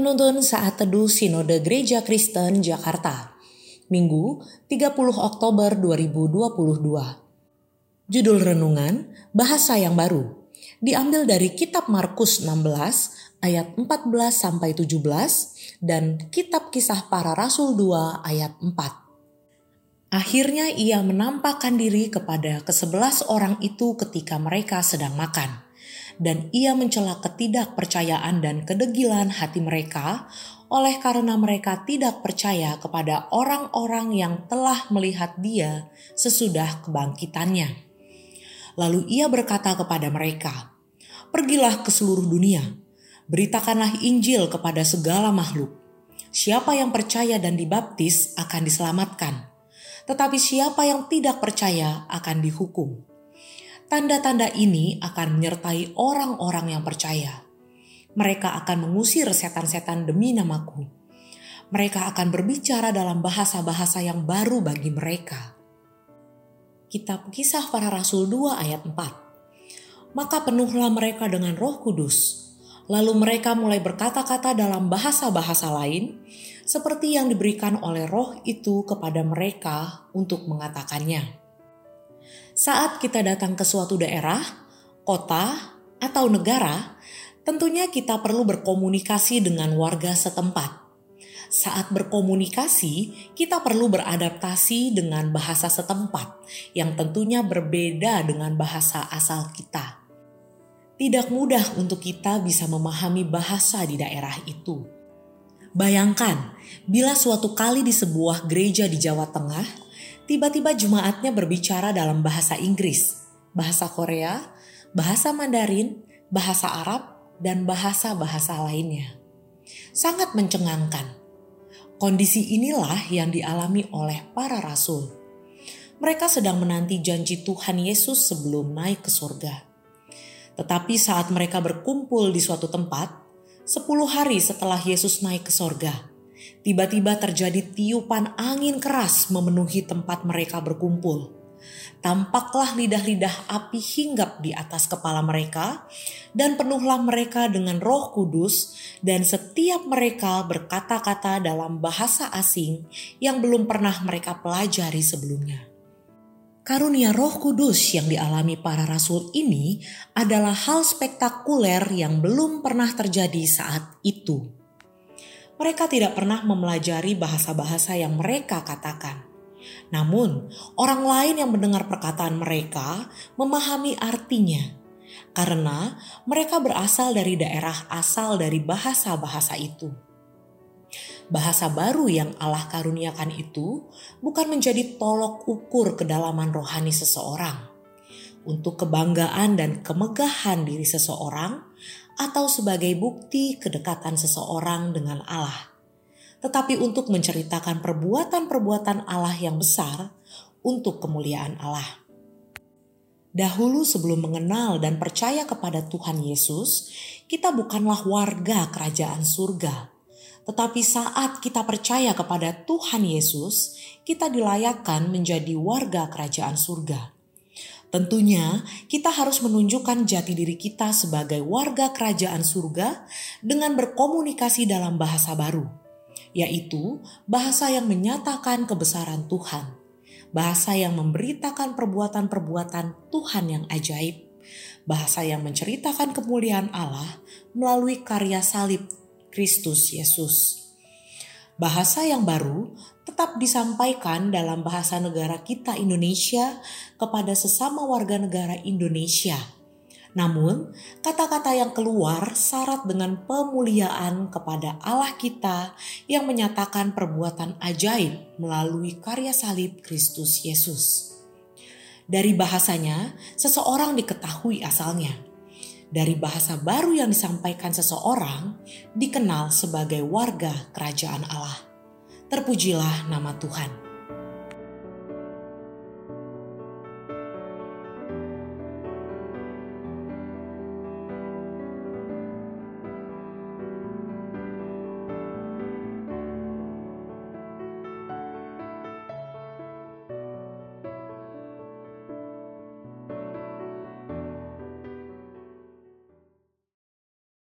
Penuntun Saat Teduh Sinode Gereja Kristen Jakarta. Minggu 30 Oktober 2022 Judul Renungan Bahasa yang Baru. Diambil dari Kitab Markus 16 ayat 14 sampai 17 dan Kitab Kisah Para Rasul 2 ayat 4 Akhirnya ia menampakkan diri kepada kesebelas orang itu ketika mereka sedang makan dan ia mencela ketidakpercayaan dan kedegilan hati mereka oleh karena mereka tidak percaya kepada orang-orang yang telah melihat dia sesudah kebangkitannya. Lalu ia berkata kepada mereka, "Pergilah ke seluruh dunia, beritakanlah Injil kepada segala makhluk. Siapa yang percaya dan dibaptis akan diselamatkan, tetapi siapa yang tidak percaya akan dihukum." Tanda-tanda ini akan menyertai orang-orang yang percaya. Mereka akan mengusir setan-setan demi namaku. Mereka akan berbicara dalam bahasa-bahasa yang baru bagi mereka. Kitab Kisah Para Rasul 2 ayat 4 Maka penuhlah mereka dengan roh kudus. Lalu mereka mulai berkata-kata dalam bahasa-bahasa lain, seperti yang diberikan oleh roh itu kepada mereka untuk mengatakannya. Saat kita datang ke suatu daerah, kota, atau negara, tentunya kita perlu berkomunikasi dengan warga setempat. Saat berkomunikasi, kita perlu beradaptasi dengan bahasa setempat yang tentunya berbeda dengan bahasa asal kita. Tidak mudah untuk kita bisa memahami bahasa di daerah itu. Bayangkan, bila suatu kali di sebuah gereja di Jawa Tengah, Tiba-tiba jemaatnya berbicara dalam bahasa Inggris, bahasa Korea, bahasa Mandarin, bahasa Arab, dan bahasa-bahasa lainnya. Sangat mencengangkan. Kondisi inilah yang dialami oleh para rasul. Mereka sedang menanti janji Tuhan Yesus sebelum naik ke surga. Tetapi saat mereka berkumpul di suatu tempat, sepuluh hari setelah Yesus naik ke surga, Tiba-tiba terjadi tiupan angin keras memenuhi tempat mereka berkumpul. Tampaklah lidah-lidah api hinggap di atas kepala mereka, dan penuhlah mereka dengan Roh Kudus, dan setiap mereka berkata-kata dalam bahasa asing yang belum pernah mereka pelajari sebelumnya. Karunia Roh Kudus yang dialami para rasul ini adalah hal spektakuler yang belum pernah terjadi saat itu mereka tidak pernah mempelajari bahasa-bahasa yang mereka katakan. Namun, orang lain yang mendengar perkataan mereka memahami artinya, karena mereka berasal dari daerah asal dari bahasa-bahasa itu. Bahasa baru yang Allah karuniakan itu bukan menjadi tolok ukur kedalaman rohani seseorang untuk kebanggaan dan kemegahan diri seseorang, atau sebagai bukti kedekatan seseorang dengan Allah, tetapi untuk menceritakan perbuatan-perbuatan Allah yang besar untuk kemuliaan Allah. Dahulu, sebelum mengenal dan percaya kepada Tuhan Yesus, kita bukanlah warga kerajaan surga, tetapi saat kita percaya kepada Tuhan Yesus, kita dilayakkan menjadi warga kerajaan surga. Tentunya, kita harus menunjukkan jati diri kita sebagai warga kerajaan surga dengan berkomunikasi dalam bahasa baru, yaitu bahasa yang menyatakan kebesaran Tuhan, bahasa yang memberitakan perbuatan-perbuatan Tuhan yang ajaib, bahasa yang menceritakan kemuliaan Allah melalui karya salib Kristus Yesus. Bahasa yang baru tetap disampaikan dalam bahasa negara kita Indonesia kepada sesama warga negara Indonesia. Namun, kata-kata yang keluar syarat dengan pemuliaan kepada Allah kita yang menyatakan perbuatan ajaib melalui karya salib Kristus Yesus. Dari bahasanya, seseorang diketahui asalnya. Dari bahasa baru yang disampaikan seseorang, dikenal sebagai warga kerajaan Allah. Terpujilah nama Tuhan.